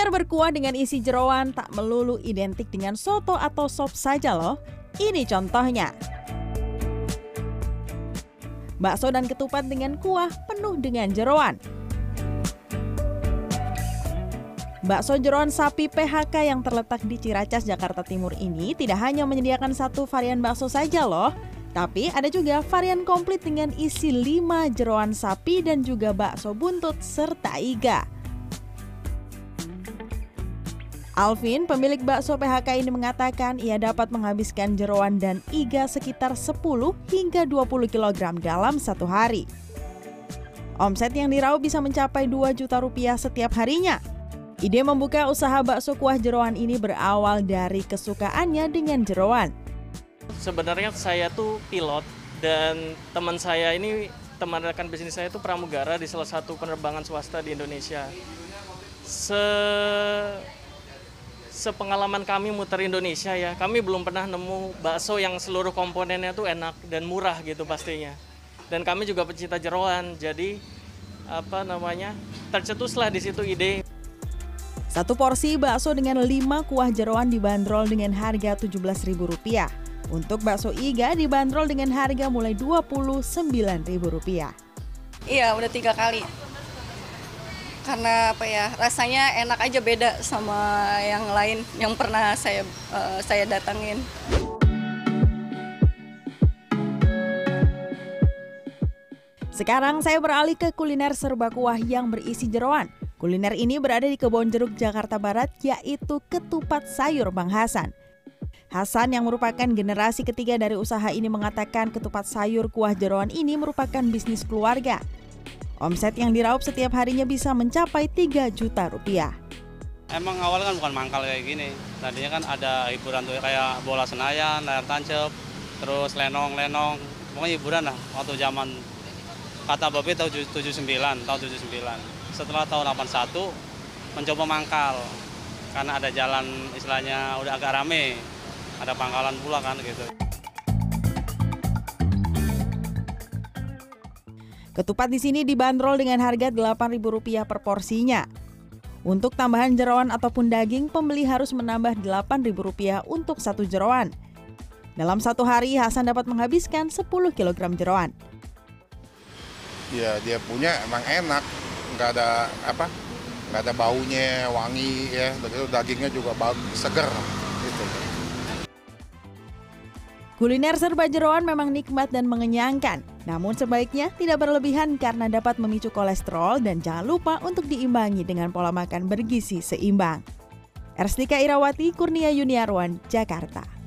Kuliner berkuah dengan isi jeroan tak melulu identik dengan soto atau sop saja loh. Ini contohnya. Bakso dan ketupat dengan kuah penuh dengan jeroan. Bakso jeroan sapi PHK yang terletak di Ciracas, Jakarta Timur ini tidak hanya menyediakan satu varian bakso saja loh, tapi ada juga varian komplit dengan isi 5 jeroan sapi dan juga bakso buntut serta iga. Alvin, pemilik bakso PHK ini mengatakan ia dapat menghabiskan jeroan dan iga sekitar 10 hingga 20 kg dalam satu hari. Omset yang diraup bisa mencapai 2 juta rupiah setiap harinya. Ide membuka usaha bakso kuah jeroan ini berawal dari kesukaannya dengan jeroan. Sebenarnya saya tuh pilot dan teman saya ini teman rekan bisnis saya itu pramugara di salah satu penerbangan swasta di Indonesia. Se sepengalaman kami muter Indonesia ya, kami belum pernah nemu bakso yang seluruh komponennya tuh enak dan murah gitu pastinya. Dan kami juga pecinta jeroan, jadi apa namanya tercetuslah di situ ide. Satu porsi bakso dengan lima kuah jeroan dibanderol dengan harga Rp17.000. Untuk bakso iga dibanderol dengan harga mulai Rp29.000. Iya, udah tiga kali karena apa ya rasanya enak aja beda sama yang lain yang pernah saya uh, saya datangin. Sekarang saya beralih ke kuliner serba kuah yang berisi jeroan. Kuliner ini berada di Kebon Jeruk, Jakarta Barat, yaitu ketupat sayur Bang Hasan. Hasan yang merupakan generasi ketiga dari usaha ini mengatakan ketupat sayur kuah jeroan ini merupakan bisnis keluarga. Omset yang diraup setiap harinya bisa mencapai 3 juta rupiah. Emang awalnya kan bukan mangkal kayak gini. Tadinya kan ada hiburan tuh kayak bola senayan, layar tancap, terus lenong-lenong. Pokoknya hiburan lah waktu zaman kata Babi tahun 79, tahun 79. Setelah tahun 81 mencoba mangkal karena ada jalan istilahnya udah agak rame. Ada pangkalan pula kan gitu. Ketupat di sini dibanderol dengan harga Rp8.000 per porsinya. Untuk tambahan jeroan ataupun daging, pembeli harus menambah Rp8.000 untuk satu jeroan. Dalam satu hari, Hasan dapat menghabiskan 10 kg jeroan. Ya, dia punya emang enak, nggak ada apa, nggak ada baunya, wangi ya, begitu dagingnya juga bagus, seger. Gitu. Kuliner serba jeroan memang nikmat dan mengenyangkan. Namun sebaiknya tidak berlebihan karena dapat memicu kolesterol dan jangan lupa untuk diimbangi dengan pola makan bergizi seimbang. Erstika Irawati, Kurnia Yuniarwan, Jakarta.